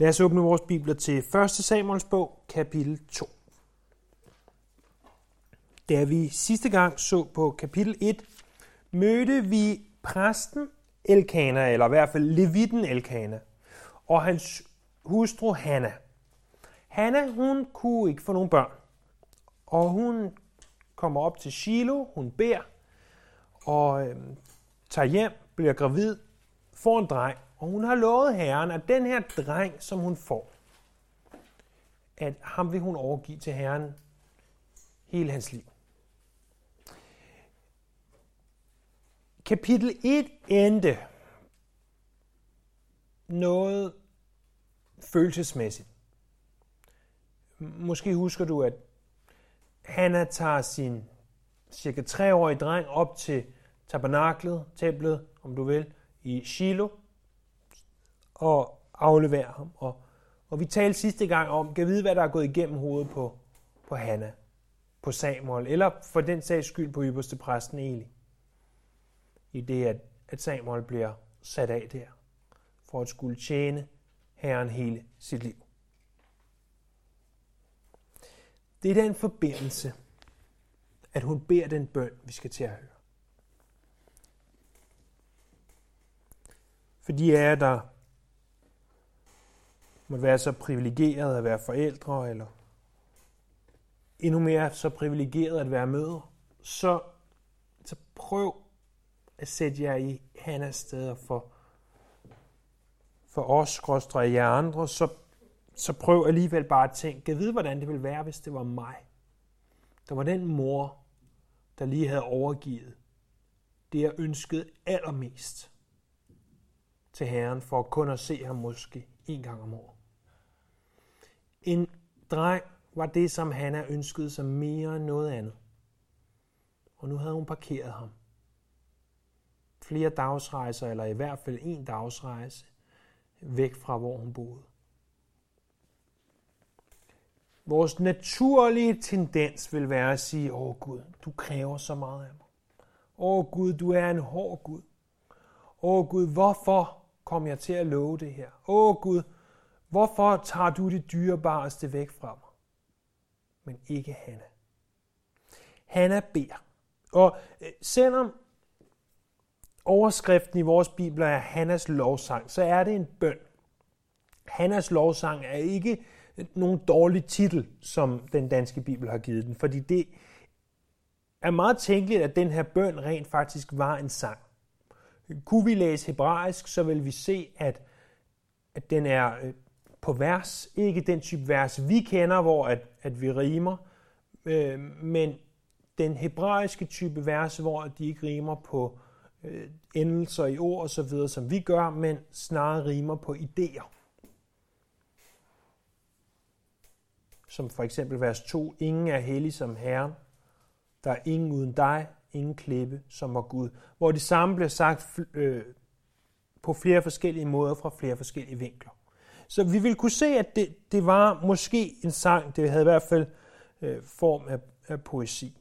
Lad os åbne vores bibler til 1. Samuels bog, kapitel 2. Da vi sidste gang så på kapitel 1, mødte vi præsten Elkana, eller i hvert fald levitten Elkana, og hans hustru Hanna. Hanna, hun kunne ikke få nogen børn, og hun kommer op til Shiloh, hun beder, og øh, tager hjem, bliver gravid, får en dreng, og hun har lovet herren, at den her dreng, som hun får, at ham vil hun overgive til herren hele hans liv. Kapitel 1 endte noget følelsesmæssigt. Måske husker du, at Hanna tager sin cirka treårige dreng op til tabernaklet, templet, om du vil, i Shiloh, og aflevere ham. Og, og vi talte sidste gang om, kan vide, hvad der er gået igennem hovedet på, på Hanna, på Samuel, eller for den sags skyld på ypperste præsten Eli. I det, at, at Samuel bliver sat af der, for at skulle tjene Herren hele sit liv. Det er den forbindelse, at hun beder den bøn, vi skal til at høre. For de er der måtte være så privilegeret at være forældre, eller endnu mere så privilegeret at være mødre, så, så prøv at sætte jer i hans steder for, for os, skråstrej jer andre, så, så prøv alligevel bare at tænke, jeg ved, hvordan det ville være, hvis det var mig. Der var den mor, der lige havde overgivet det, jeg ønskede allermest til Herren, for at kun at se ham måske en gang om året. En dreng var det, som Hanna ønskede sig mere end noget andet. Og nu havde hun parkeret ham. Flere dagsrejser, eller i hvert fald en dagsrejse, væk fra hvor hun boede. Vores naturlige tendens vil være at sige, åh Gud, du kræver så meget af mig. Åh Gud, du er en hård Gud. Åh Gud, hvorfor kom jeg til at love det her? Åh Gud, Hvorfor tager du det dyrebareste væk fra mig? Men ikke Hanna. Hanna beder. Og øh, selvom overskriften i vores bibler er Hannas lovsang, så er det en bøn. Hannas lovsang er ikke nogen dårlig titel, som den danske bibel har givet den, fordi det er meget tænkeligt, at den her bøn rent faktisk var en sang. Kunne vi læse hebraisk, så vil vi se, at, at den er øh, på vers. Ikke den type vers, vi kender, hvor at, at vi rimer, øh, men den hebraiske type vers, hvor de ikke rimer på øh, endelser i ord og så videre, som vi gør, men snarere rimer på idéer. Som for eksempel vers 2, ingen er hellig som Herren, der er ingen uden dig, ingen klippe som var Gud. Hvor det samme bliver sagt øh, på flere forskellige måder fra flere forskellige vinkler. Så vi vil kunne se, at det, det var måske en sang, det havde i hvert fald øh, form af, af poesi.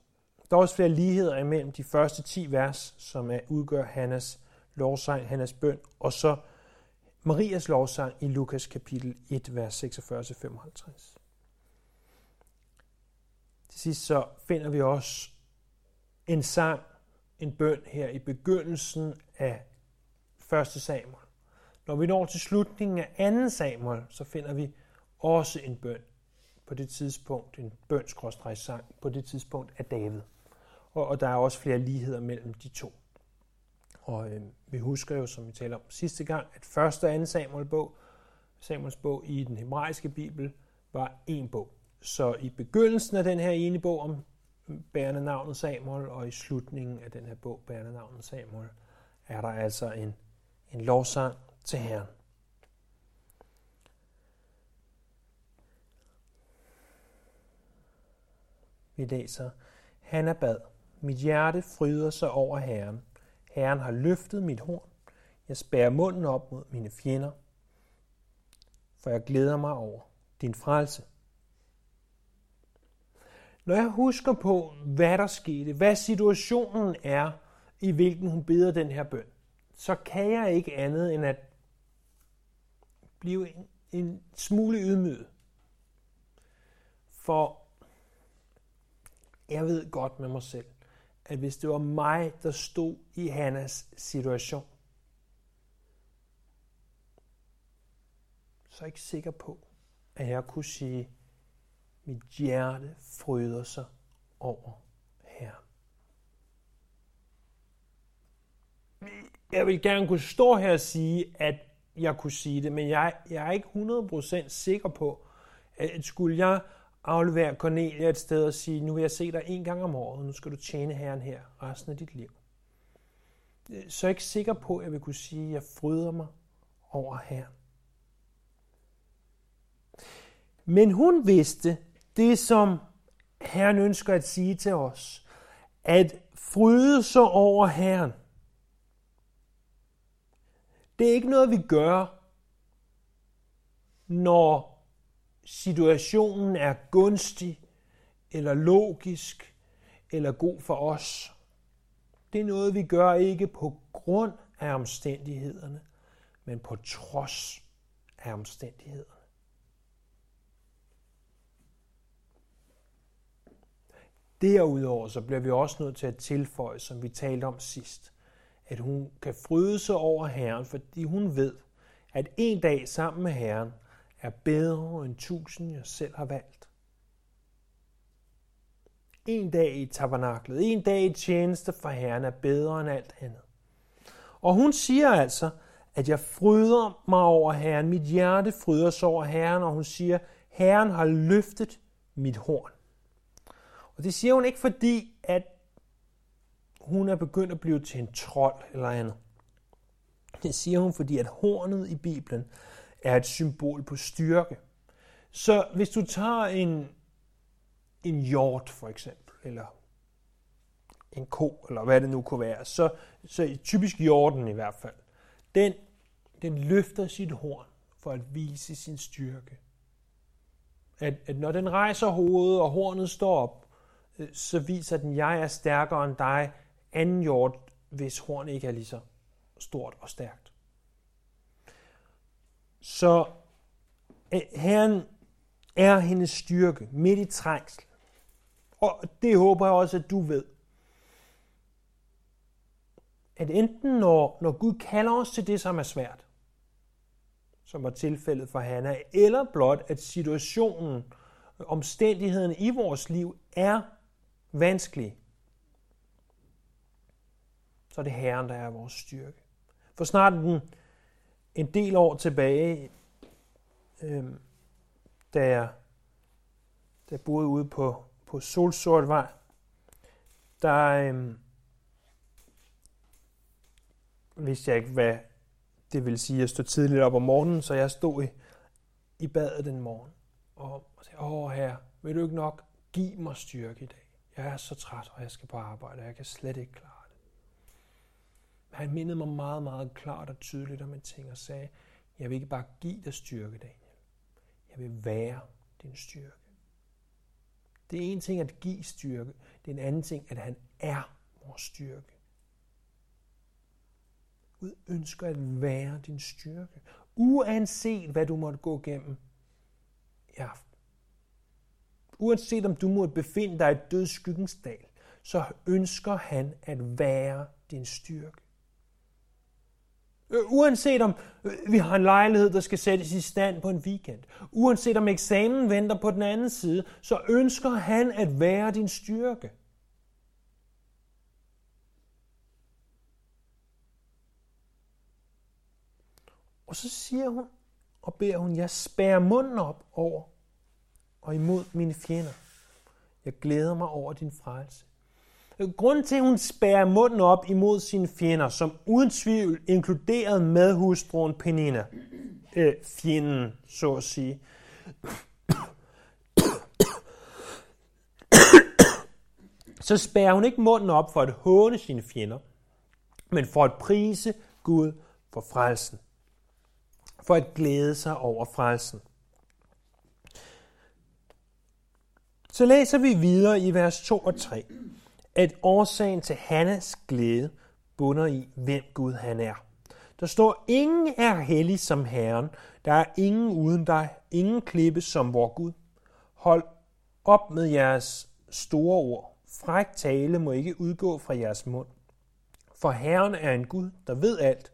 Der er også flere ligheder imellem de første 10 vers, som er, udgør Hannas lovsang, Hannas bøn, og så Marias lovsang i Lukas kapitel 1, vers 46-55. Til sidst så finder vi også en sang, en bøn her i begyndelsen af 1. Samuel. Når vi når til slutningen af 2. Samuel, så finder vi også en bøn på det tidspunkt, en bønskrådstræk-sang på det tidspunkt af David. Og, og der er også flere ligheder mellem de to. Og øh, vi husker jo, som vi talte om sidste gang, at første og anden Samuel bog, Samuels bog i den hebraiske bibel, var en bog. Så i begyndelsen af den her ene bog om bærende navnet Samuel, og i slutningen af den her bog, bærende navnet Samuel, er der altså en, en lovsang til Herren. Vi læser, han er bad. Mit hjerte fryder sig over Herren. Herren har løftet mit horn. Jeg spærer munden op mod mine fjender, for jeg glæder mig over din frelse. Når jeg husker på, hvad der skete, hvad situationen er, i hvilken hun beder den her bøn, så kan jeg ikke andet end at blive en en smule ydmyget. For jeg ved godt med mig selv, at hvis det var mig, der stod i Hannas situation, så er jeg ikke sikker på, at jeg kunne sige, mit hjerte fryder sig over her. Jeg vil gerne kunne stå her og sige, at jeg kunne sige det, men jeg, jeg er ikke 100% sikker på, at skulle jeg aflevere Cornelia et sted og sige, nu vil jeg se dig en gang om året, nu skal du tjene herren her resten af dit liv. Øh, så er jeg ikke sikker på, at jeg vil kunne sige, at jeg fryder mig over herren. Men hun vidste det, som Herren ønsker at sige til os. At fryde sig over Herren. Det er ikke noget, vi gør, når situationen er gunstig, eller logisk, eller god for os. Det er noget, vi gør ikke på grund af omstændighederne, men på trods af omstændighederne. Derudover så bliver vi også nødt til at tilføje, som vi talte om sidst, at hun kan fryde sig over Herren, fordi hun ved, at en dag sammen med Herren er bedre end tusind, jeg selv har valgt. En dag i tabernaklet, en dag i tjeneste for Herren er bedre end alt andet. Og hun siger altså, at jeg fryder mig over Herren, mit hjerte fryder sig over Herren, og hun siger, Herren har løftet mit horn. Og det siger hun ikke fordi, at hun er begyndt at blive til en trold eller andet. Det siger hun, fordi at hornet i Bibelen er et symbol på styrke. Så hvis du tager en, en hjort for eksempel, eller en ko, eller hvad det nu kunne være, så, så typisk hjorten i hvert fald, den, den løfter sit horn for at vise sin styrke. At, at når den rejser hovedet, og hornet står op, øh, så viser den, at jeg er stærkere end dig, anden hjort, hvis horn ikke er lige så stort og stærkt. Så øh, Herren er hendes styrke midt i trængsel. Og det håber jeg også, at du ved. At enten når, når Gud kalder os til det, som er svært, som var tilfældet for Hanna, eller blot at situationen, omstændighederne i vores liv er vanskelig, så er det Herren, der er vores styrke. For snart en, en del år tilbage, øh, da, jeg, da jeg boede ude på, på Solsortvej, der øh, vidste jeg ikke, hvad det vil sige at stå tidligt op om morgenen, så jeg stod i, i badet den morgen og, og sagde, åh herre, vil du ikke nok give mig styrke i dag? Jeg er så træt, og jeg skal på arbejde, og jeg kan slet ikke klare han mindede mig meget, meget klart og tydeligt om en ting og sagde, jeg vil ikke bare give dig styrke, Daniel. Jeg vil være din styrke. Det er en ting at give styrke, det er en anden ting, at han er vores styrke. Gud ønsker at være din styrke, uanset hvad du måtte gå igennem i aften. Uanset om du måtte befinde dig i dødskyggens dal, så ønsker han at være din styrke. Øh, uanset om øh, vi har en lejlighed, der skal sættes i stand på en weekend, uanset om eksamen venter på den anden side, så ønsker han at være din styrke. Og så siger hun og beder hun, jeg spærer munden op over og imod mine fjender. Jeg glæder mig over din frelse. Grunden til, at hun spærer munden op imod sine fjender, som uden tvivl inkluderede medhustruen Penina, øh, fjenden, så at sige, så spærer hun ikke munden op for at håne sine fjender, men for at prise Gud for frelsen. For at glæde sig over frelsen. Så læser vi videre i vers 2 og 3, at årsagen til Hannas glæde bunder i, hvem Gud han er. Der står, ingen er hellig som Herren. Der er ingen uden dig. Ingen klippe som vor Gud. Hold op med jeres store ord. Fræk tale må ikke udgå fra jeres mund. For Herren er en Gud, der ved alt.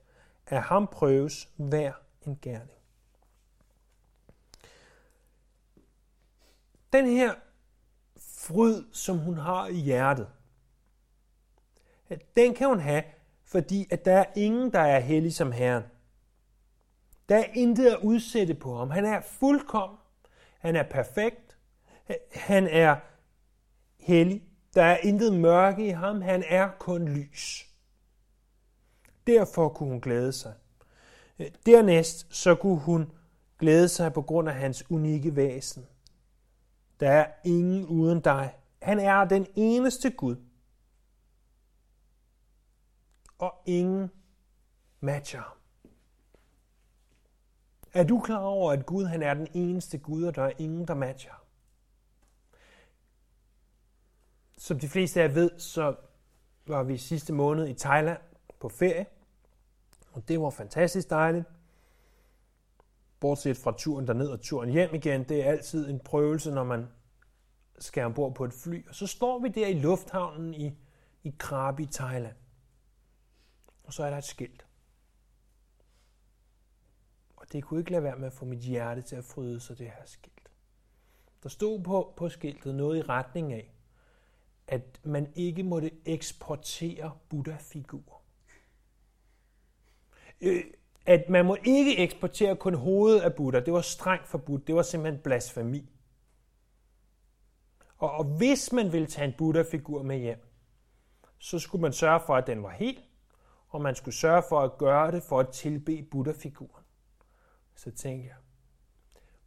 Af ham prøves hver en gerning. Den her fryd, som hun har i hjertet, den kan hun have, fordi at der er ingen, der er hellig som Herren. Der er intet at udsætte på ham. Han er fuldkommen. Han er perfekt. Han er hellig. Der er intet mørke i ham. Han er kun lys. Derfor kunne hun glæde sig. Dernæst så kunne hun glæde sig på grund af hans unikke væsen. Der er ingen uden dig. Han er den eneste Gud. Og ingen matcher. Er du klar over, at Gud han er den eneste Gud, og der er ingen, der matcher? Som de fleste af jer ved, så var vi sidste måned i Thailand på ferie. Og det var fantastisk dejligt. Bortset fra turen derned og turen hjem igen, det er altid en prøvelse, når man skal ombord på et fly. Og så står vi der i lufthavnen i, i Krabi, Thailand. Og så er der et skilt. Og det kunne ikke lade være med at få mit hjerte til at fryde sig, det her skilt. Der stod på, på skiltet noget i retning af, at man ikke måtte eksportere Buddha-figurer. Øh, at man må ikke eksportere kun hovedet af Buddha. Det var strengt forbudt. Det var simpelthen blasfemi. Og, og hvis man ville tage en Buddha-figur med hjem, så skulle man sørge for, at den var helt, og man skulle sørge for at gøre det for at tilbe Buddha-figuren. Så tænkte jeg,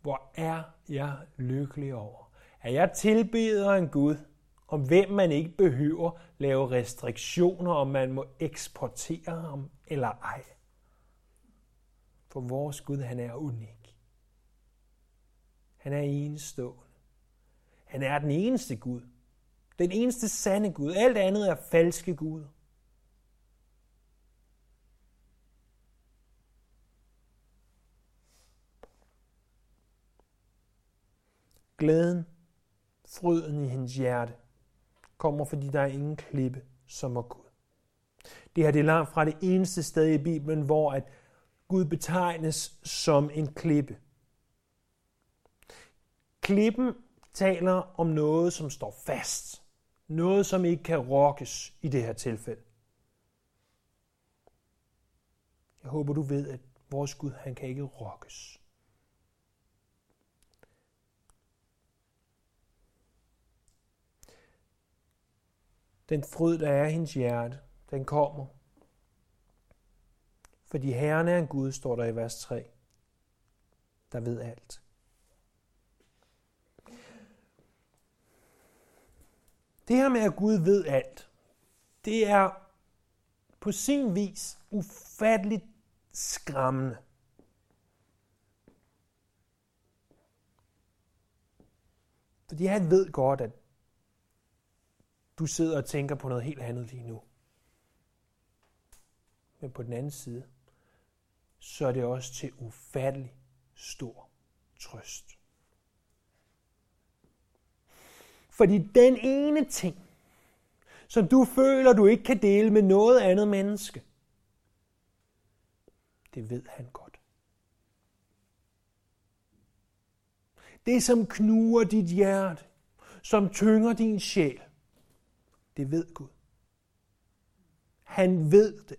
hvor er jeg lykkelig over, at jeg tilbeder en Gud, om hvem man ikke behøver lave restriktioner, om man må eksportere ham eller ej. For vores Gud, han er unik. Han er enestående. Han er den eneste Gud. Den eneste sande Gud. Alt andet er falske guder. Glæden, fryden i hendes hjerte, kommer, fordi der er ingen klippe, som er Gud. Det her det er langt fra det eneste sted i Bibelen, hvor at Gud betegnes som en klippe. Klippen taler om noget, som står fast. Noget, som ikke kan rokkes i det her tilfælde. Jeg håber, du ved, at vores Gud, han kan ikke rokkes. Den fryd, der er i hendes hjerte, den kommer. Fordi Herren er en Gud, står der i vers 3, der ved alt. Det her med, at Gud ved alt, det er på sin vis ufatteligt skræmmende. Fordi han ved godt, at du sidder og tænker på noget helt andet lige nu. Men på den anden side, så er det også til ufattelig stor trøst. Fordi den ene ting, som du føler, du ikke kan dele med noget andet menneske, det ved han godt. Det, som knuger dit hjerte, som tynger din sjæl, det ved Gud. Han ved det.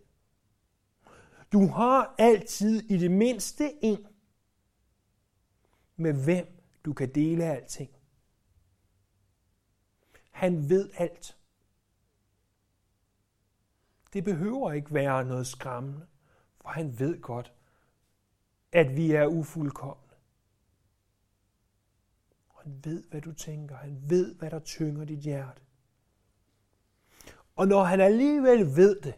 Du har altid i det mindste en, med hvem du kan dele alting. Han ved alt. Det behøver ikke være noget skræmmende, for han ved godt, at vi er ufuldkommende. Han ved, hvad du tænker. Han ved, hvad der tynger dit hjerte. Og når han alligevel ved det,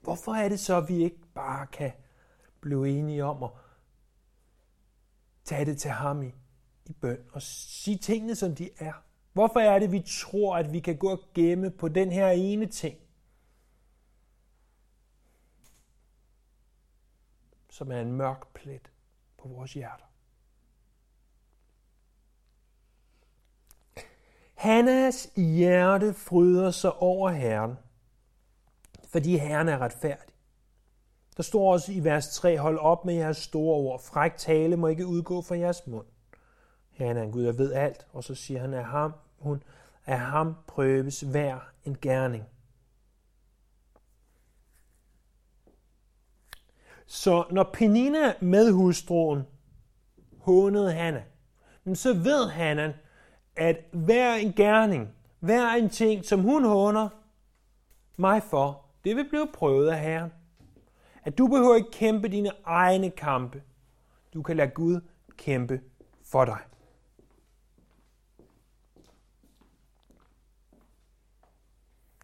hvorfor er det så, at vi ikke bare kan blive enige om at tage det til ham i, i bøn og sige tingene, som de er? Hvorfor er det, vi tror, at vi kan gå og gemme på den her ene ting, som er en mørk plet på vores hjerter? Hannas hjerte fryder sig over Herren, fordi Herren er retfærdig. Der står også i vers 3, hold op med jeres store ord. Fræk tale må ikke udgå fra jeres mund. Herren er en Gud, der ved alt. Og så siger han, at ham, hun, af ham prøves hver en gerning. Så når Penina med hustruen hånede Hanna, så ved Hanna, at hver en gerning, hver en ting, som hun håner mig for, det vil blive prøvet af Herren. At du behøver ikke kæmpe dine egne kampe. Du kan lade Gud kæmpe for dig.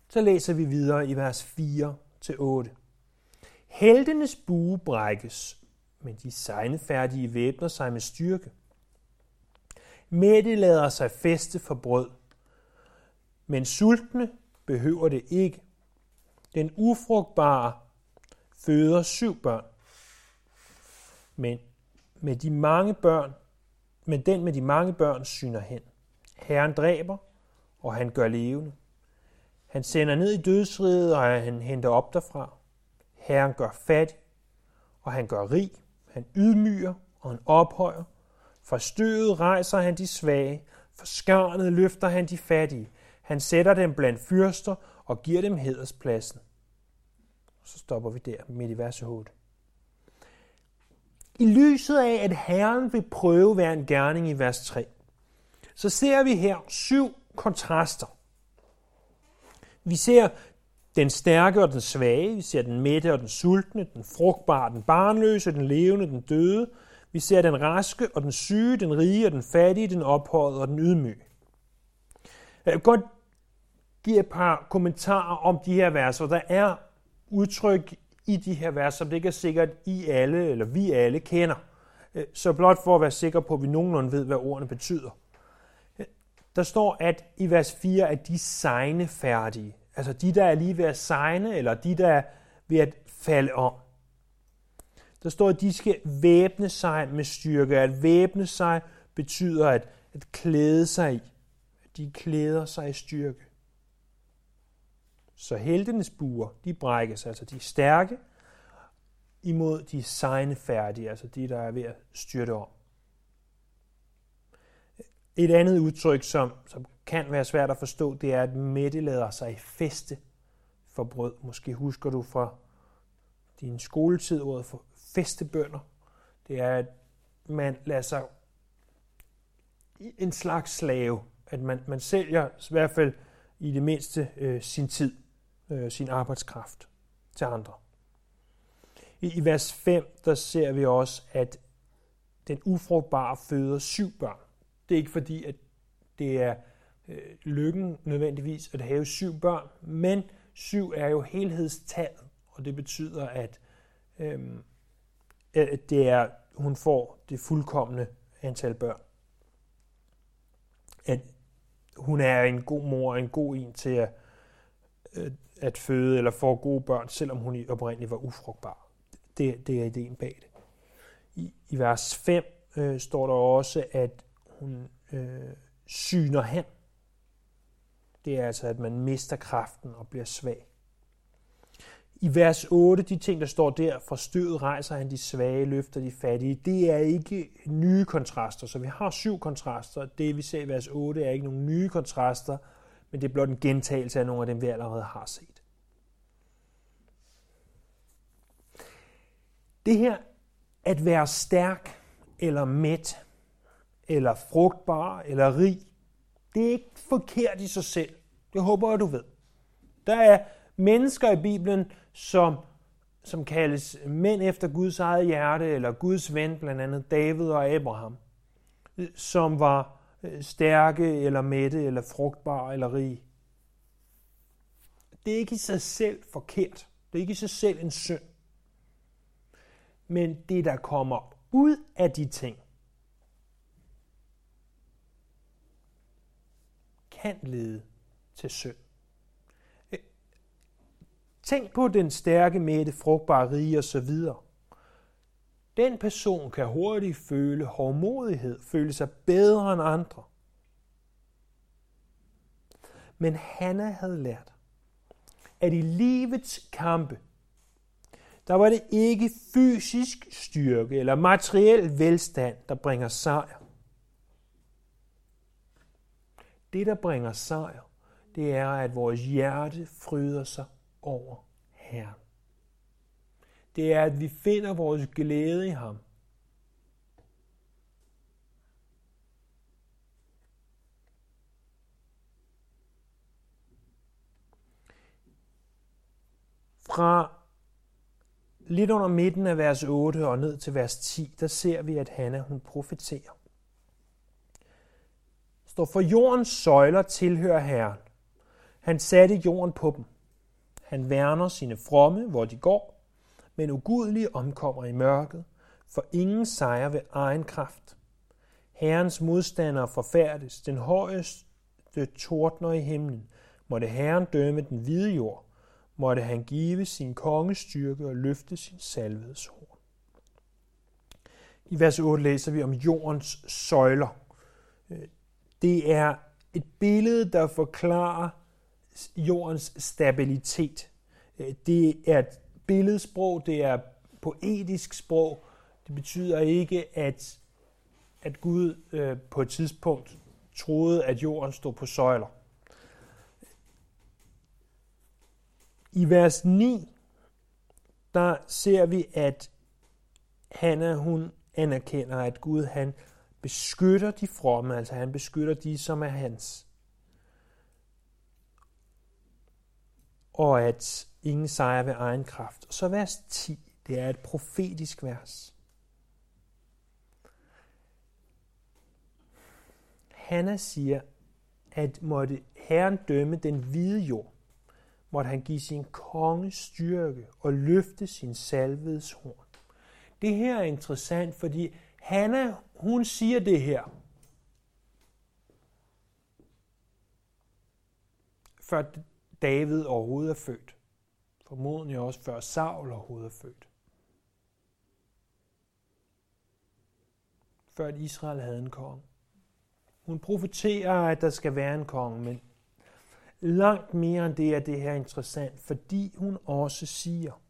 Så læser vi videre i vers 4-8. Heltenes bue brækkes, men de sejnefærdige væbner sig med styrke. Mætte lader sig feste for brød, men sultne behøver det ikke. Den ufrugtbare føder syv børn, men med de mange børn, men den med de mange børn syner hen. Herren dræber, og han gør levende. Han sender ned i dødsriget, og han henter op derfra. Herren gør fattig, og han gør rig. Han ydmyger, og han ophøjer. Fra støvet rejser han de svage, for skarnet løfter han de fattige. Han sætter dem blandt fyrster og giver dem hederspladsen. Så stopper vi der midt i vers 8. I lyset af, at Herren vil prøve hver en gerning i vers 3, så ser vi her syv kontraster. Vi ser den stærke og den svage, vi ser den mætte og den sultne, den frugtbare, den barnløse, den levende, den døde. Vi ser den raske og den syge, den rige og den fattige, den ophøjede og den ydmyge. Jeg vil godt give et par kommentarer om de her vers, der er udtryk i de her vers, som det ikke er sikkert, I alle eller vi alle kender. Øh, så blot for at være sikker på, at vi nogenlunde ved, hvad ordene betyder. Øh, der står, at i vers 4, at de sejne færdige. Altså de, der er lige ved at sejne, eller de, der er ved at falde om. Der står, at de skal væbne sig med styrke. At væbne sig betyder at, at klæde sig i. De klæder sig i styrke. Så heltenes buer, de brækkes, altså de er stærke, imod de sejne færdige, altså de, der er ved at styrte om. Et andet udtryk, som, som kan være svært at forstå, det er, at Mette lader sig i feste for brød. Måske husker du fra din skoletid ordet for festebønder. Det er, at man lader sig en slags slave. At man, man sælger i hvert fald i det mindste øh, sin tid, øh, sin arbejdskraft til andre. I, I vers 5, der ser vi også, at den ufrugtbare føder syv børn. Det er ikke fordi, at det er øh, lykken nødvendigvis at have syv børn, men syv er jo helhedstallet, og det betyder, at, øhm, øh, det er, hun får det fuldkommende antal børn. At hun er en god mor og en god en til at, øh, at føde eller få gode børn, selvom hun oprindeligt var ufrugtbar. Det, det er ideen bag det. I, i vers 5 øh, står der også, at hun øh, syner hen. Det er altså, at man mister kraften og bliver svag. I vers 8, de ting, der står der, for støvet rejser han de svage, løfter de fattige, det er ikke nye kontraster. Så vi har syv kontraster. Det, vi ser i vers 8, er ikke nogle nye kontraster, men det er blot en gentagelse af nogle af dem, vi allerede har set. Det her, at være stærk eller mæt, eller frugtbar, eller rig. Det er ikke forkert i sig selv. Det håber jeg, du ved. Der er mennesker i Bibelen, som, som kaldes mænd efter Guds eget hjerte, eller Guds ven, blandt andet David og Abraham, som var øh, stærke, eller mætte, eller frugtbare, eller rige. Det er ikke i sig selv forkert. Det er ikke i sig selv en synd. Men det, der kommer ud af de ting, kan lede til synd. Tænk på den stærke, mætte, frugtbare rige osv. Den person kan hurtigt føle hårdmodighed, føle sig bedre end andre. Men Hanna havde lært, at i livets kampe, der var det ikke fysisk styrke eller materiel velstand, der bringer sejr. Det, der bringer sejr, det er, at vores hjerte fryder sig over Herren. Det er, at vi finder vores glæde i ham. Fra lidt under midten af vers 8 og ned til vers 10, der ser vi, at Hanna hun profeterer. Står for jordens søjler tilhører Herren. Han satte jorden på dem. Han værner sine fromme, hvor de går, men ugudelige omkommer i mørket, for ingen sejrer ved egen kraft. Herrens modstandere forfærdes, den højeste tordner i himlen. Måtte Herren dømme den hvide jord, måtte han give sin kongestyrke og løfte sin salvedes horn. I vers 8 læser vi om jordens søjler. Øh, det er et billede, der forklarer jordens stabilitet. Øh, det er et billedsprog, det er poetisk sprog. Det betyder ikke, at, at Gud øh, på et tidspunkt troede, at jorden stod på søjler. I vers 9, der ser vi, at Hanna, hun anerkender, at Gud han beskytter de fromme, altså han beskytter de, som er hans. Og at ingen sejrer ved egen kraft. Og så vers 10, det er et profetisk vers. Hanna siger, at måtte Herren dømme den hvide jord, måtte han give sin konge styrke og løfte sin salvedes horn. Det her er interessant, fordi Hanna, hun siger det her. Før David overhovedet er født. Formodentlig også før Saul overhovedet er født. Før at Israel havde en konge. Hun profeterer, at der skal være en konge, men langt mere end det er det her interessant, fordi hun også siger,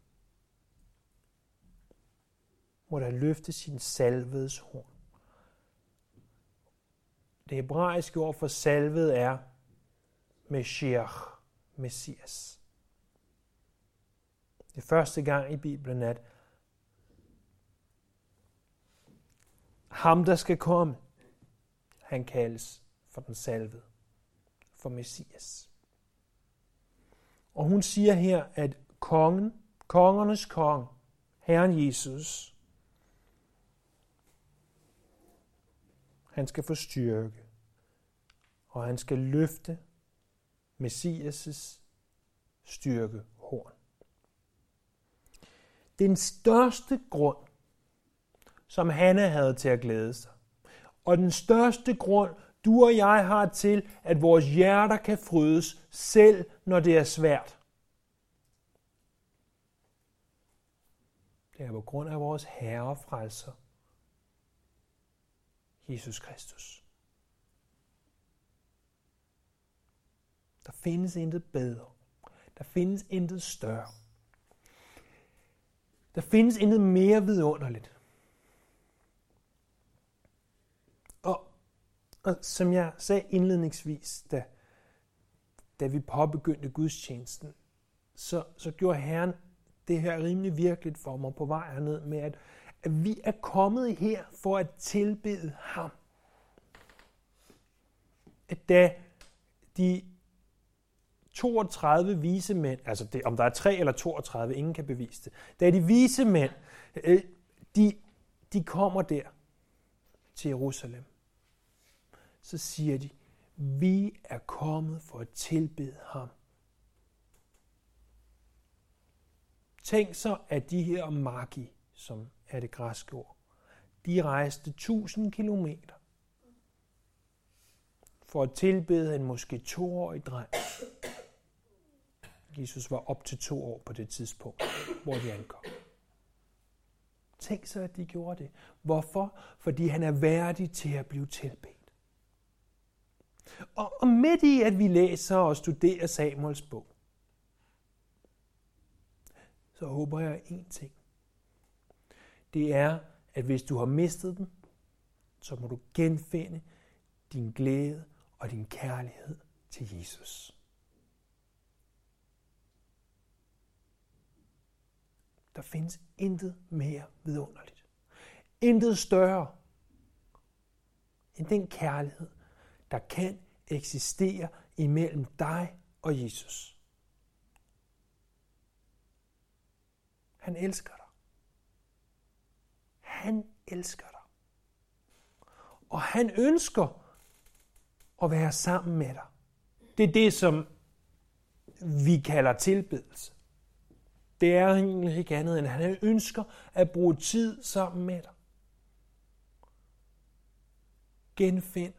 må der løfte sin salvedes horn. Det hebraiske ord for salvet er Meshiach, Messias. Det er første gang i Bibelen, at ham, der skal komme, han kaldes for den salvede, for Messias. Og hun siger her, at kongen, kongernes kong, Herren Jesus, han skal få styrke, og han skal løfte Messias' styrke horn. Den største grund, som Hanne havde til at glæde sig, og den største grund, du og jeg har til, at vores hjerter kan frydes, selv når det er svært. Det er på grund af vores Herre og Frelser, Jesus Kristus. Der findes intet bedre. Der findes intet større. Der findes intet mere vidunderligt. Og, og som jeg sagde indledningsvis, da, da vi påbegyndte gudstjenesten, så, så gjorde Herren det her rimelig virkeligt for mig på vej herned med, at, at vi er kommet her for at tilbede ham. At da de 32 vise mænd, altså det, om der er 3 eller 32, ingen kan bevise det, da de vise mænd, øh, de, de kommer der til Jerusalem, så siger de, vi er kommet for at tilbede ham. Tænk så, at de her magi, som er det græske ord, de rejste 1000 kilometer for at tilbede en måske toårig dreng. Jesus var op til to år på det tidspunkt, hvor de ankom. Tænk så, at de gjorde det. Hvorfor? Fordi han er værdig til at blive tilbedt. Og, og midt i, at vi læser og studerer Samuels bog, så håber jeg én ting. Det er, at hvis du har mistet den, så må du genfinde din glæde og din kærlighed til Jesus. Der findes intet mere vidunderligt. Intet større end den kærlighed, der kan eksistere imellem dig og Jesus. Han elsker dig. Han elsker dig. Og han ønsker at være sammen med dig. Det er det, som vi kalder tilbedelse. Det er egentlig ikke andet end, at han ønsker at bruge tid sammen med dig. Genfind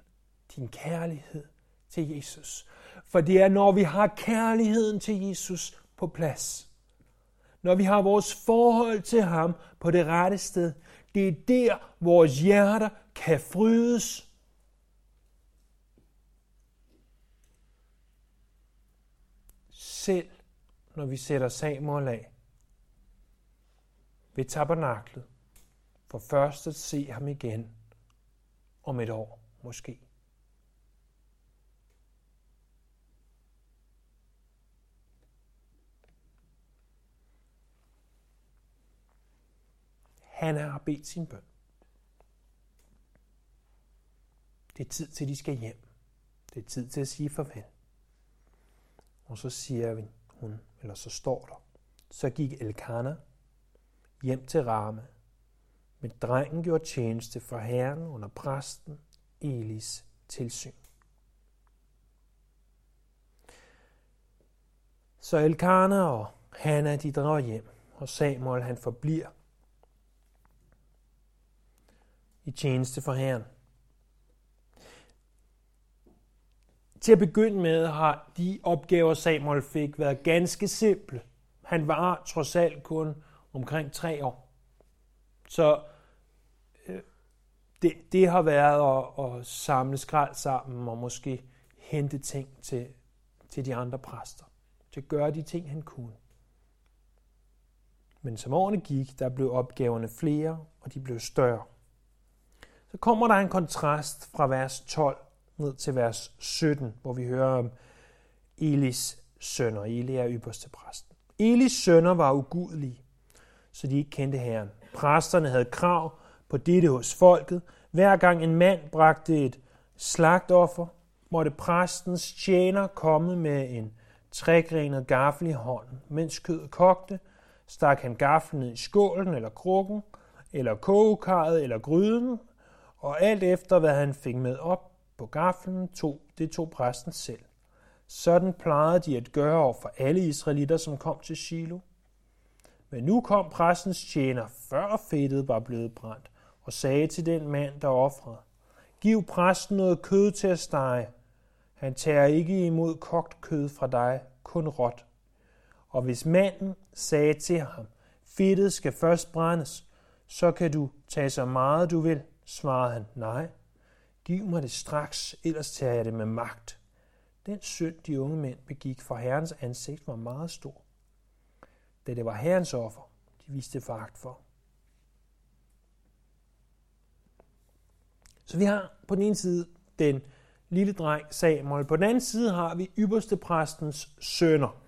din kærlighed til Jesus. For det er, når vi har kærligheden til Jesus på plads, når vi har vores forhold til ham på det rette sted, det er der, vores hjerter kan frydes. Selv når vi sætter Samuel af ved tabernaklet, for først at se ham igen om et år måske. Han har bedt sin bøn. Det er tid til, at de skal hjem. Det er tid til at sige farvel. Og så siger vi, hun, eller så står der, så gik Elkana hjem til Rama, men drengen gjorde tjeneste for herren under præsten Elis tilsyn. Så Elkana og Hanna de drager hjem, og Samuel han forbliver i tjeneste for Herren. Til at begynde med har de opgaver, Samuel fik, været ganske simple. Han var trods alt kun omkring tre år. Så øh, det, det har været at, at samle skrald sammen og måske hente ting til, til de andre præster. Til at gøre de ting, han kunne. Men som årene gik, der blev opgaverne flere, og de blev større. Så kommer der en kontrast fra vers 12 ned til vers 17, hvor vi hører om Elis sønner. Eli er ypperste præsten. Elis sønner var ugudelige, så de ikke kendte Herren. Præsterne havde krav på dette hos folket. Hver gang en mand bragte et slagtoffer, måtte præstens tjener komme med en trægrenet gaffel i hånden. Mens kødet kogte, stak han gaflen ned i skålen eller krukken, eller kogekarret eller gryden, og alt efter hvad han fik med op på gaflen, tog, det tog præsten selv. Sådan plejede de at gøre over for alle israelitter, som kom til Shiloh. Men nu kom præstens tjener, før fedtet var blevet brændt, og sagde til den mand, der offrede, Giv præsten noget kød til at stege. Han tager ikke imod kogt kød fra dig, kun råt. Og hvis manden sagde til ham, fedtet skal først brændes, så kan du tage så meget du vil, svarede han, nej, giv mig det straks, ellers tager jeg det med magt. Den synd, de unge mænd begik for herrens ansigt, var meget stor. Da det var herrens offer, de viste foragt for. Så vi har på den ene side den lille dreng Samuel. På den anden side har vi ypperste præstens sønner.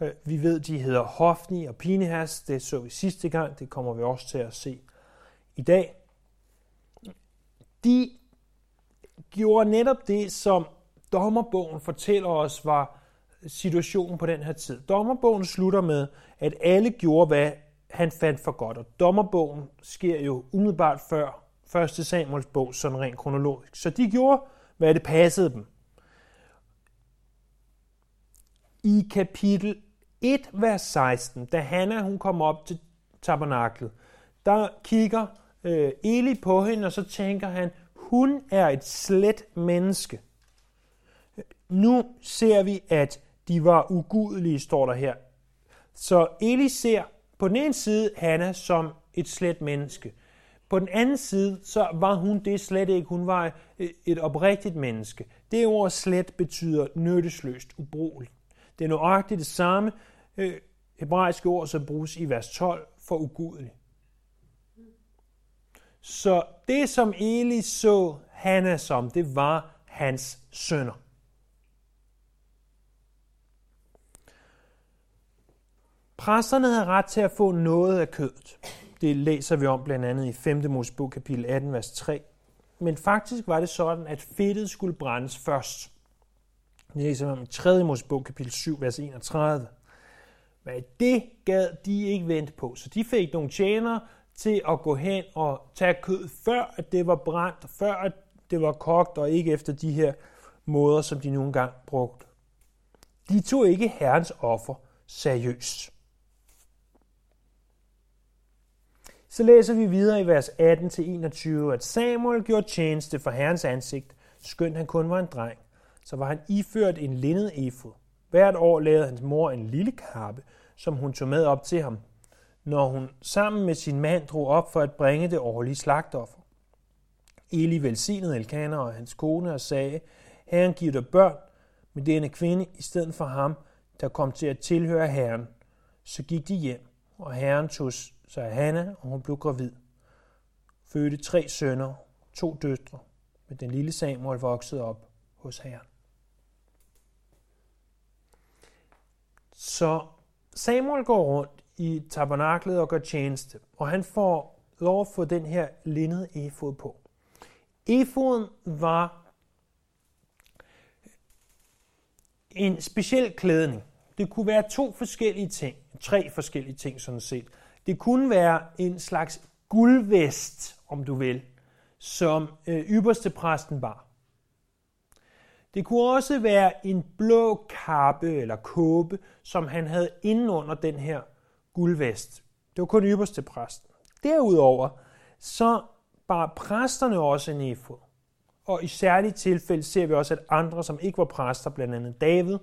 Øh, vi ved, de hedder Hofni og Pinehas. Det så vi sidste gang. Det kommer vi også til at se i dag de gjorde netop det, som dommerbogen fortæller os var situationen på den her tid. Dommerbogen slutter med, at alle gjorde, hvad han fandt for godt. Og dommerbogen sker jo umiddelbart før 1. Samuels bog, sådan rent kronologisk. Så de gjorde, hvad det passede dem. I kapitel 1, vers 16, da Hanna hun kom op til tabernaklet, der kigger øh, Eli på hende, og så tænker han, hun er et slet menneske. Nu ser vi, at de var ugudelige, står der her. Så Eli ser på den ene side Hanna som et slet menneske. På den anden side, så var hun det slet ikke. Hun var øh, et oprigtigt menneske. Det ord slet betyder nyttesløst, ubrugeligt. Det er nøjagtigt det samme øh, hebraiske ord, som bruges i vers 12 for ugudelig. Så det, som Eli så Hanna som, det var hans sønner. Præsterne havde ret til at få noget af kødet. Det læser vi om blandt andet i 5. Mosebog kapitel 18, vers 3. Men faktisk var det sådan, at fedtet skulle brændes først. Det læser vi om i 3. Mosebog kapitel 7, vers 31. Men det gad de ikke vente på, så de fik nogle tjenere til at gå hen og tage kød, før at det var brændt, før at det var kogt, og ikke efter de her måder, som de nogle gange brugte. De tog ikke Herrens offer seriøst. Så læser vi videre i vers 18-21, at Samuel gjorde tjeneste for Herrens ansigt, skønt han kun var en dreng. Så var han iført en lindet efod. Hvert år lavede hans mor en lille kappe, som hun tog med op til ham, når hun sammen med sin mand drog op for at bringe det årlige slagtoffer. Eli velsignede Elkanah og hans kone og sagde, Herren giver dig børn med denne kvinde i stedet for ham, der kom til at tilhøre Herren. Så gik de hjem, og Herren tog sig af Hanna, og hun blev gravid. Fødte tre sønner, to døtre, men den lille Samuel voksede op hos Herren. Så Samuel går rundt i tabernaklet og gør tjeneste, og han får lov at få den her linnede efod på. Efoden var en speciel klædning. Det kunne være to forskellige ting, tre forskellige ting sådan set. Det kunne være en slags guldvest, om du vil, som øh, ypperste præsten bar. Det kunne også være en blå kappe eller kåbe, som han havde inden under den her guldvest. Det var kun ypperste præsten. Derudover så bar præsterne også en efod. Og i særlige tilfælde ser vi også, at andre, som ikke var præster, blandt andet David,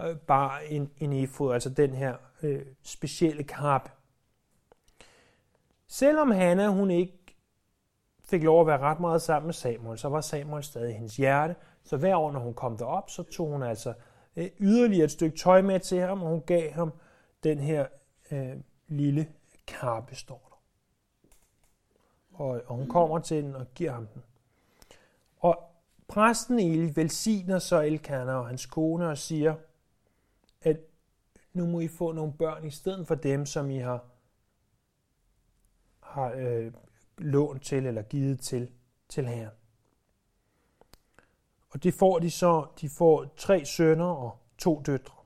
øh, bar en, en efod, altså den her øh, specielle kappe. Selvom Hanna hun ikke fik lov at være ret meget sammen med Samuel, så var Samuel stadig i hendes hjerte. Så hver år, når hun kom derop, så tog hun altså øh, yderligere et stykke tøj med til ham, og hun gav ham den her øh, lille kappe, står der. Og, og hun kommer til den og giver ham den. Og præsten Eli velsigner så Elkanah og hans kone og siger, at nu må I få nogle børn i stedet for dem, som I har, har øh, lånt til eller givet til, til herren. Og det får de så, de får tre sønner og to døtre.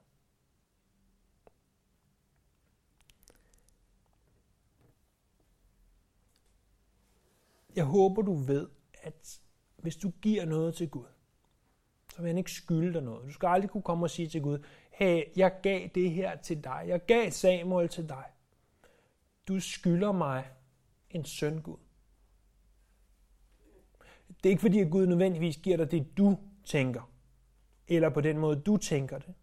Jeg håber, du ved, at hvis du giver noget til Gud, så vil han ikke skylde dig noget. Du skal aldrig kunne komme og sige til Gud, hey, jeg gav det her til dig. Jeg gav Samuel til dig. Du skylder mig en søn, Gud. Det er ikke fordi, at Gud nødvendigvis giver dig det, du tænker, eller på den måde, du tænker det.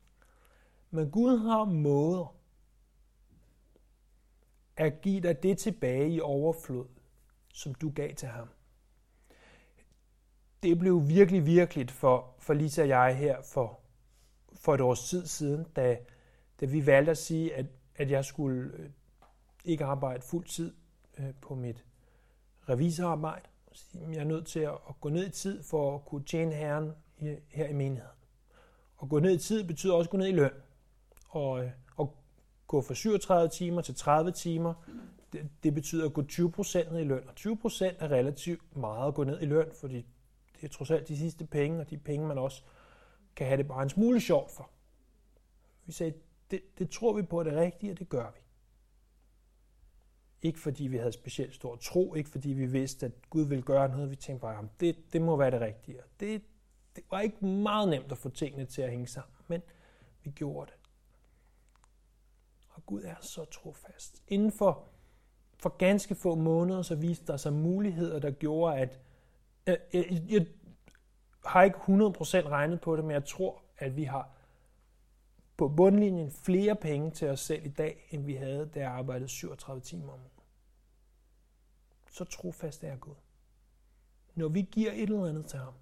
Men Gud har måder at give dig det tilbage i overflod, som du gav til ham. Det blev virkelig virkeligt for, for Lisa og jeg her for, for et års tid siden, da, da vi valgte at sige, at, at jeg skulle øh, ikke arbejde fuld tid øh, på mit revisorarbejde. Jeg er nødt til at gå ned i tid for at kunne tjene Herren her i menigheden. Og gå ned i tid betyder også at gå ned i løn. Og, øh, og gå fra 37 timer til 30 timer, det, det betyder at gå 20% ned i løn. Og 20% er relativt meget at gå ned i løn, fordi det er trods alt de sidste penge, og de penge, man også kan have det bare en smule sjovt for. Vi sagde, det, det tror vi på er det rigtige, og det gør vi. Ikke fordi vi havde specielt stor tro, ikke fordi vi vidste, at Gud ville gøre noget. Vi tænkte bare, det, det må være det rigtige. Det, det var ikke meget nemt at få tingene til at hænge sammen, men vi gjorde det. Og Gud er så trofast. Inden for, for ganske få måneder, så viste der sig muligheder, der gjorde, at jeg, jeg, jeg har ikke 100% regnet på det, men jeg tror, at vi har på bundlinjen flere penge til os selv i dag, end vi havde, da jeg arbejdede 37 timer om ugen. så trofast er Gud. Når vi giver et eller andet til ham,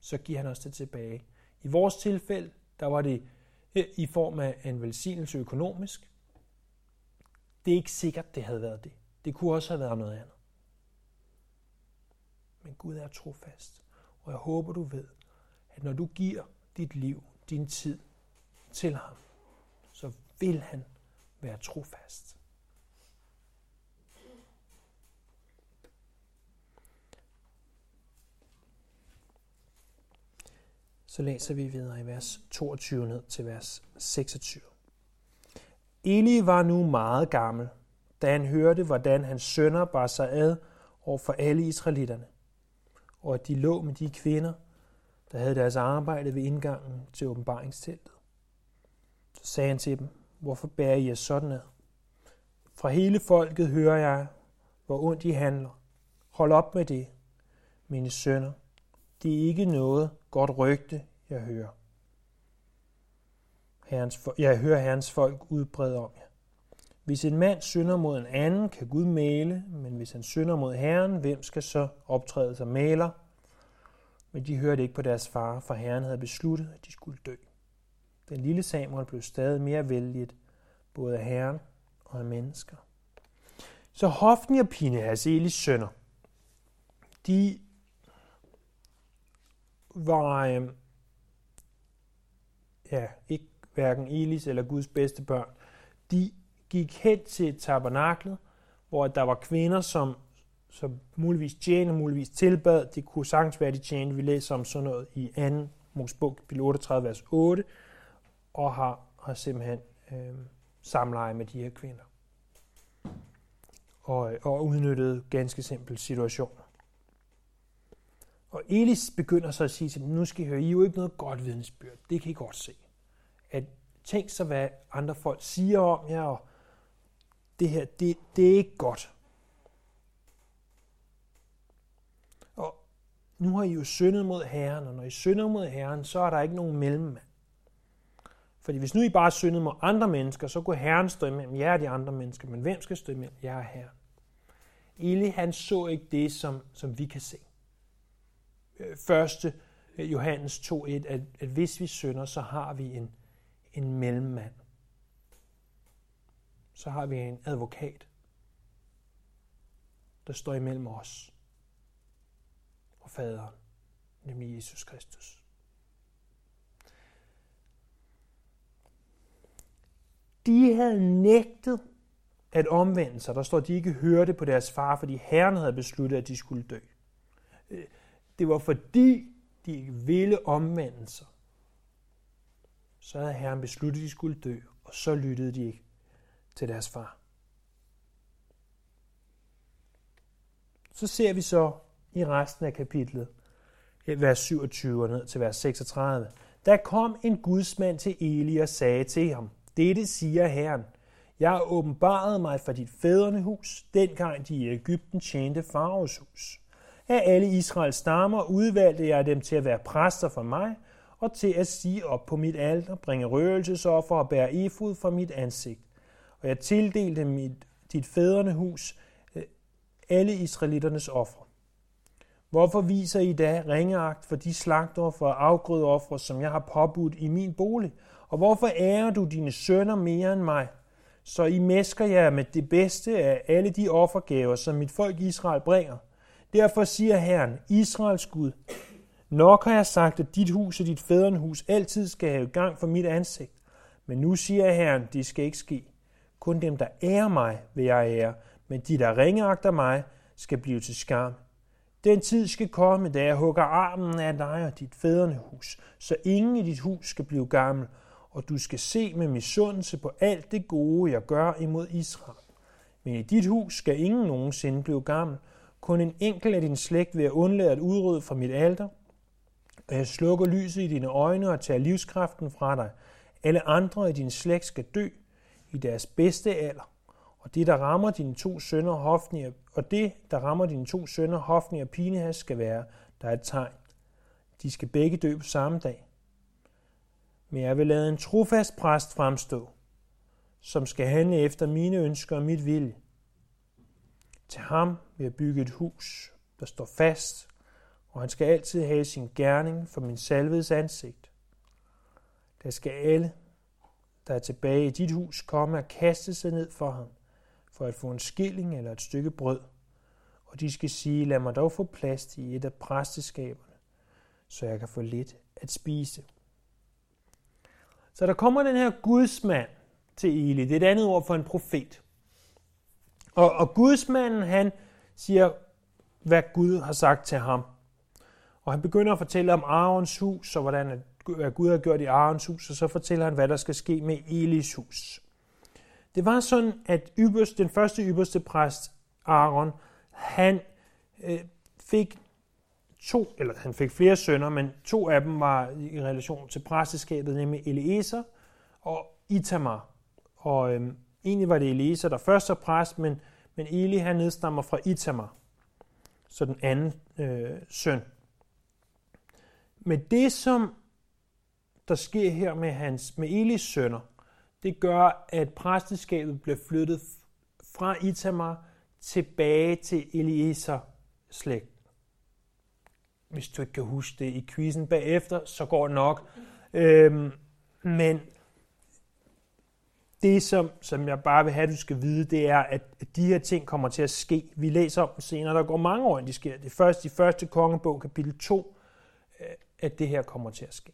så giver han os det tilbage. I vores tilfælde, der var det øh, i form af en velsignelse økonomisk. Det er ikke sikkert, det havde været det. Det kunne også have været noget andet. Men Gud er trofast. Og jeg håber, du ved, at når du giver dit liv, din tid til ham, så vil han være trofast. Så læser vi videre i vers 22 ned til vers 26. Eli var nu meget gammel, da han hørte, hvordan hans sønner bar sig ad over for alle israelitterne, og at de lå med de kvinder, der havde deres arbejde ved indgangen til åbenbaringsteltet. Så sagde han til dem, hvorfor bærer I jer sådan ad? Fra hele folket hører jeg, hvor ondt I handler. Hold op med det, mine sønner. Det er ikke noget godt rygte, jeg hører. Herrens, jeg hører Herrens folk udbrede om jer. Hvis en mand synder mod en anden, kan Gud male, men hvis han synder mod Herren, hvem skal så optræde som maler? Men de hørte ikke på deres far, for Herren havde besluttet, at de skulle dø. Den lille Samuel blev stadig mere vældigt, både af Herren og af mennesker. Så Hofni og Pinehas, Elis sønner, de var øh, ja, ikke hverken Elis eller Guds bedste børn. De gik hen til tabernaklet, hvor der var kvinder, som, som muligvis tjente, muligvis tilbad. Det kunne sagtens være, de tjente. Vi læser om sådan noget i 2. Mosebog, kapitel 38, vers 8, og har, har simpelthen øh, samleje med de her kvinder. Og, øh, og udnyttede ganske simpelt situation. Og Elis begynder så at sige til dem, nu skal I høre, I er jo ikke noget godt vidensbyrd. Det kan I godt se. At tænk så, hvad andre folk siger om jer, og det her, det, det er ikke godt. Og nu har I jo syndet mod Herren, og når I synder mod Herren, så er der ikke nogen mellemmand. Fordi hvis nu I bare syndede mod andre mennesker, så kunne Herren stå imellem jer og de andre mennesker. Men hvem skal stå imellem jer og Herren? Eli, han så ikke det, som, som vi kan se. Øh, første øh, Johannes 2.1, at, at hvis vi synder, så har vi en, en mellemmand. Så har vi en advokat, der står imellem os og faderen, nemlig Jesus Kristus. De havde nægtet at omvende sig. Der står, at de ikke hørte på deres far, fordi Herren havde besluttet, at de skulle dø. Øh, det var fordi, de ikke ville omvende sig. Så havde Herren besluttet, at de skulle dø, og så lyttede de ikke til deres far. Så ser vi så i resten af kapitlet, vers 27 og ned til vers 36. Der kom en gudsmand til Eli og sagde til ham, Dette siger Herren, jeg har åbenbaret mig for dit fædrene hus, dengang de i Ægypten tjente faraos hus. Af alle Israels stammer udvalgte jeg dem til at være præster for mig, og til at sige op på mit alter, bringe røgelsesoffer og bære efod fra mit ansigt. Og jeg tildelte mit, dit fædrene hus øh, alle israelitternes ofre. Hvorfor viser I da ringeagt for de slagtoffer og afgrødeofre, som jeg har påbudt i min bolig? Og hvorfor ærer du dine sønner mere end mig? Så I mesker jer med det bedste af alle de offergaver, som mit folk Israel bringer. Derfor siger Herren, Israels Gud, nok har jeg sagt, at dit hus og dit fædrenhus altid skal have gang for mit ansigt. Men nu siger Herren, det skal ikke ske. Kun dem, der ærer mig, vil jeg ære, men de, der ringeagter mig, skal blive til skam. Den tid skal komme, da jeg hugger armen af dig og dit fædrenhus, så ingen i dit hus skal blive gammel, og du skal se med misundelse på alt det gode, jeg gør imod Israel. Men i dit hus skal ingen nogensinde blive gammel. Kun en enkelt af din slægt vil jeg undlade at udrydde fra mit alter, og jeg slukker lyset i dine øjne og tager livskraften fra dig. Alle andre i din slægt skal dø i deres bedste alder, og det, der rammer dine to sønner, Hofni og det, der rammer dine to sønner, Hofni og Pinehas, skal være, der er et tegn. De skal begge dø på samme dag men jeg vil lade en trofast præst fremstå, som skal handle efter mine ønsker og mit vilje. Til ham vil jeg bygge et hus, der står fast, og han skal altid have sin gerning for min salvedes ansigt. Der skal alle, der er tilbage i dit hus, komme og kaste sig ned for ham, for at få en skilling eller et stykke brød. Og de skal sige, lad mig dog få plads i et af præsteskaberne, så jeg kan få lidt at spise. Så der kommer den her gudsmand til Eli. Det er et andet ord for en profet. Og, og gudsmanden, han siger, hvad Gud har sagt til ham. Og han begynder at fortælle om Arons hus, og hvordan Gud har gjort i Arons hus, og så fortæller han, hvad der skal ske med Elis hus. Det var sådan, at ypperst, den første ypperste præst, Aaron, han øh, fik to, eller han fik flere sønner, men to af dem var i relation til præsteskabet, nemlig Eliezer og Itamar. Og øhm, egentlig var det Eliezer, der først var præst, men, men Eli han nedstammer fra Itamar, så den anden øh, søn. Men det, som der sker her med, hans, med Elis sønner, det gør, at præsteskabet bliver flyttet fra Itamar tilbage til Eliezer slægt. Hvis du ikke kan huske det i quizzen bagefter, så går det nok. Øhm, men det, som, som jeg bare vil have, at du skal vide, det er, at de her ting kommer til at ske. Vi læser om dem senere. Der går mange år, de sker. Det er først i første kongebog, kapitel 2, at det her kommer til at ske.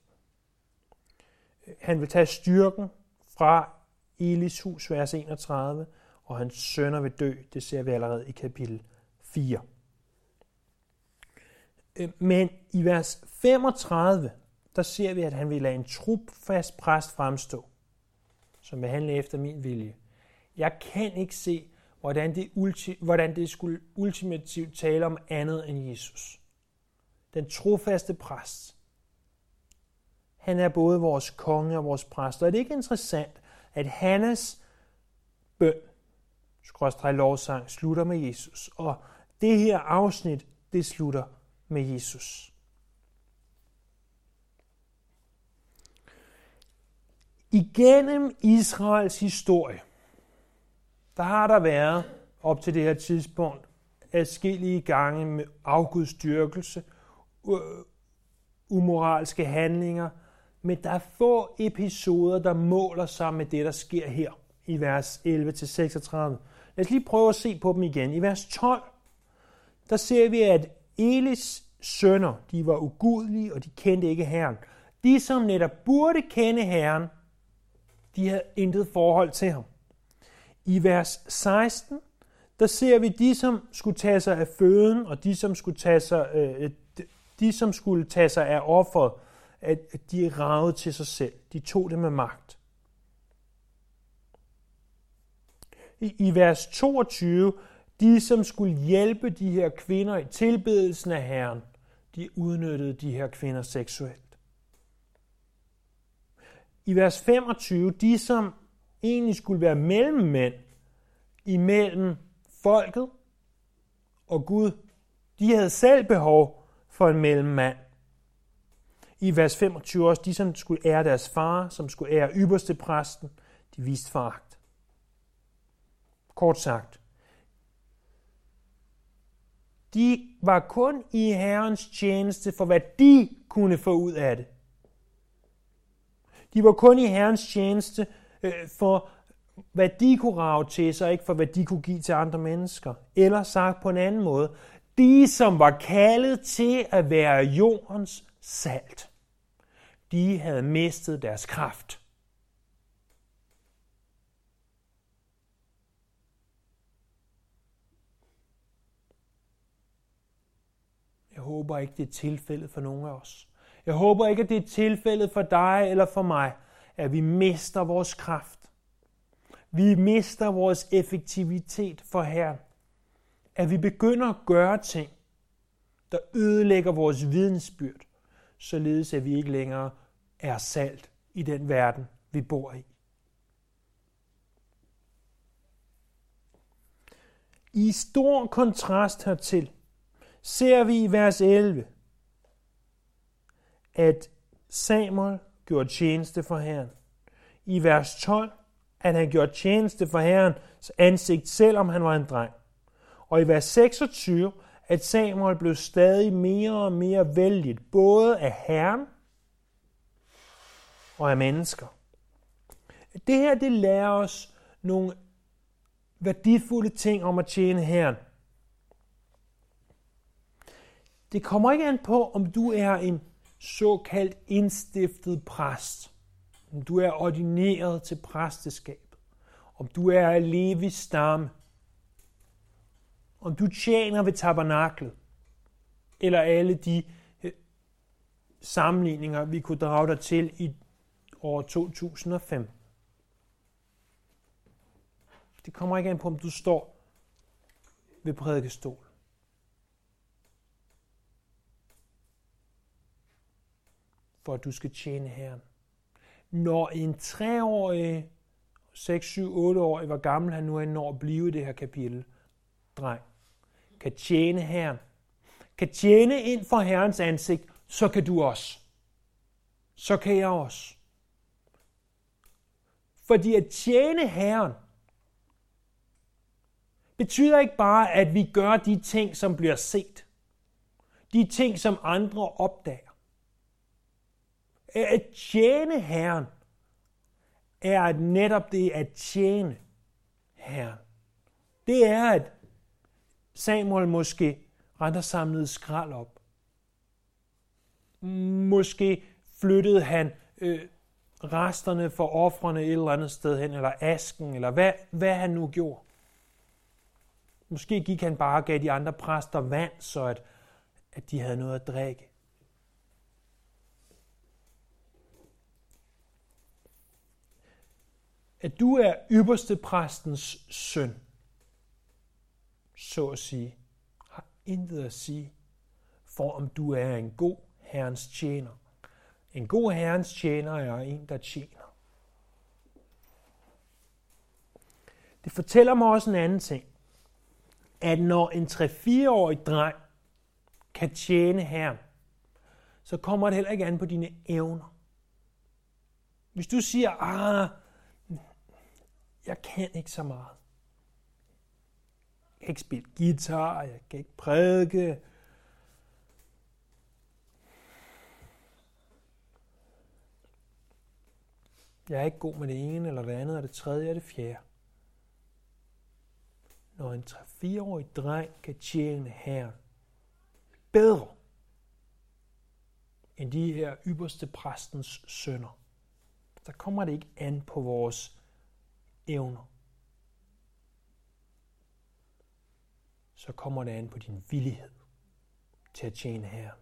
Han vil tage styrken fra Elis hus, vers 31, og hans sønner vil dø. Det ser vi allerede i kapitel 4. Øh, men i vers 35, der ser vi, at han vil lade en trupfast præst fremstå, som vil handle efter min vilje. Jeg kan ikke se, hvordan det, ulti, hvordan det skulle ultimativt tale om andet end Jesus. Den trofaste præst. Han er både vores konge og vores præst. Og er det ikke interessant, at Hannes bøn, skråstrej lovsang, slutter med Jesus. Og det her afsnit, det slutter med Jesus. Igennem Israels historie, der har der været op til det her tidspunkt adskillige gange med afgudstyrkelse, umoralske handlinger, men der er få episoder, der måler sig med det, der sker her i vers 11-36. Lad os lige prøve at se på dem igen. I vers 12, der ser vi, at Elis sønner, de var ugudelige, og de kendte ikke Herren. De, som netop burde kende Herren, de havde intet forhold til ham. I vers 16, der ser vi de, som skulle tage sig af føden, og de, som skulle tage sig, øh, øh de, som skulle tage sig af offeret, at de ragede til sig selv. De tog det med magt. I, I vers 22, de som skulle hjælpe de her kvinder i tilbedelsen af Herren, de udnyttede de her kvinder seksuelt. I vers 25, de som egentlig skulle være mellemmænd imellem folket og Gud, de havde selv behov for en mellemmand. I vers 25 også, de som skulle ære deres far, som skulle ære ypperste præsten, de viste foragt. Kort sagt, de var kun i Herrens tjeneste for, hvad de kunne få ud af det. De var kun i Herrens tjeneste øh, for, hvad de kunne rave til sig, ikke for, hvad de kunne give til andre mennesker. Eller sagt på en anden måde, de, som var kaldet til at være jordens salt, de havde mistet deres kraft. Jeg håber ikke, det er tilfældet for nogen af os. Jeg håber ikke, at det er tilfældet for dig eller for mig, at vi mister vores kraft. Vi mister vores effektivitet for Herren. At vi begynder at gøre ting, der ødelægger vores vidensbyrd, således at vi ikke længere er salt i den verden, vi bor i. I stor kontrast hertil ser vi i vers 11, at Samuel gjorde tjeneste for Herren. I vers 12, at han gjorde tjeneste for Herrens ansigt, selvom han var en dreng. Og i vers 26, at Samuel blev stadig mere og mere vældigt, både af Herren og af mennesker. Det her, det lærer os nogle værdifulde ting om at tjene Herren. Det kommer ikke an på, om du er en såkaldt indstiftet præst, om du er ordineret til præsteskab, om du er af Levis stamme, om du tjener ved tabernaklet, eller alle de øh, sammenligninger, vi kunne drage dig til i år 2005. Det kommer ikke an på, om du står ved prædikestol. For at du skal tjene Herren. Når en treårig, 6, 7, 8 år, hvor gammel han nu end når at blive i det her kapitel, dreng, kan tjene Herren, kan tjene ind for Herrens ansigt, så kan du også. Så kan jeg også. Fordi at tjene Herren betyder ikke bare, at vi gør de ting, som bliver set. De ting, som andre opdager. At tjene Herren er netop det at tjene Herren. Det er, at Samuel måske rent samlede skrald op. Måske flyttede han øh, resterne for offrene et eller andet sted hen, eller asken, eller hvad, hvad han nu gjorde. Måske gik han bare og gav de andre præster vand, så at, at de havde noget at drikke. At du er ypperste præstens søn, så at sige, har intet at sige for, om du er en god herrens tjener. En god herrens tjener er en, der tjener. Det fortæller mig også en anden ting. At når en 3-4-årig dreng kan tjene herren, så kommer det heller ikke an på dine evner. Hvis du siger, ah, jeg kan ikke så meget. Kan ikke spille guitar, jeg kan ikke prædike, Jeg er ikke god med det ene, eller det andet, og det tredje, og det fjerde. Når en 3-4-årig dreng kan tjene her bedre end de her ypperste præstens sønner, så kommer det ikke an på vores evner. Så kommer det an på din villighed til at tjene Herren.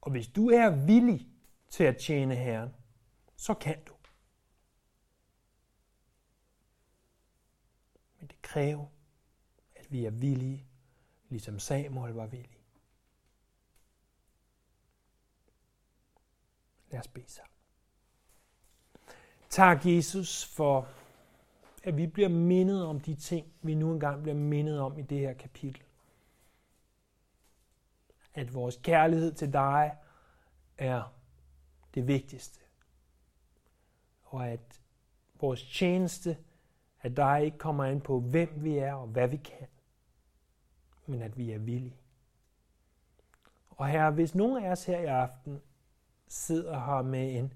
Og hvis du er villig til at tjene Herren, så kan du. Men det kræver, at vi er villige, ligesom Samuel var villig. Lad os bede sammen. Tak, Jesus, for at vi bliver mindet om de ting, vi nu engang bliver mindet om i det her kapitel. At vores kærlighed til dig er det vigtigste og at vores tjeneste at dig ikke kommer an på, hvem vi er og hvad vi kan, men at vi er villige. Og her, hvis nogen af os her i aften sidder her med en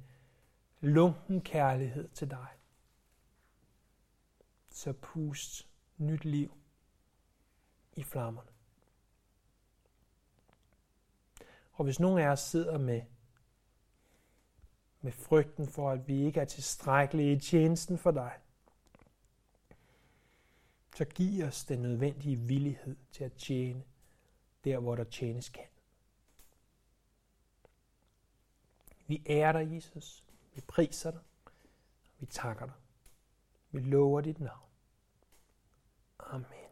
lunken kærlighed til dig, så pust nyt liv i flammerne. Og hvis nogen af os sidder med med frygten for, at vi ikke er tilstrækkelige i tjenesten for dig, så giv os den nødvendige villighed til at tjene der, hvor der tjenes kan. Vi ærer dig, Jesus. Vi priser dig. Vi takker dig. Vi lover dit navn. Amen.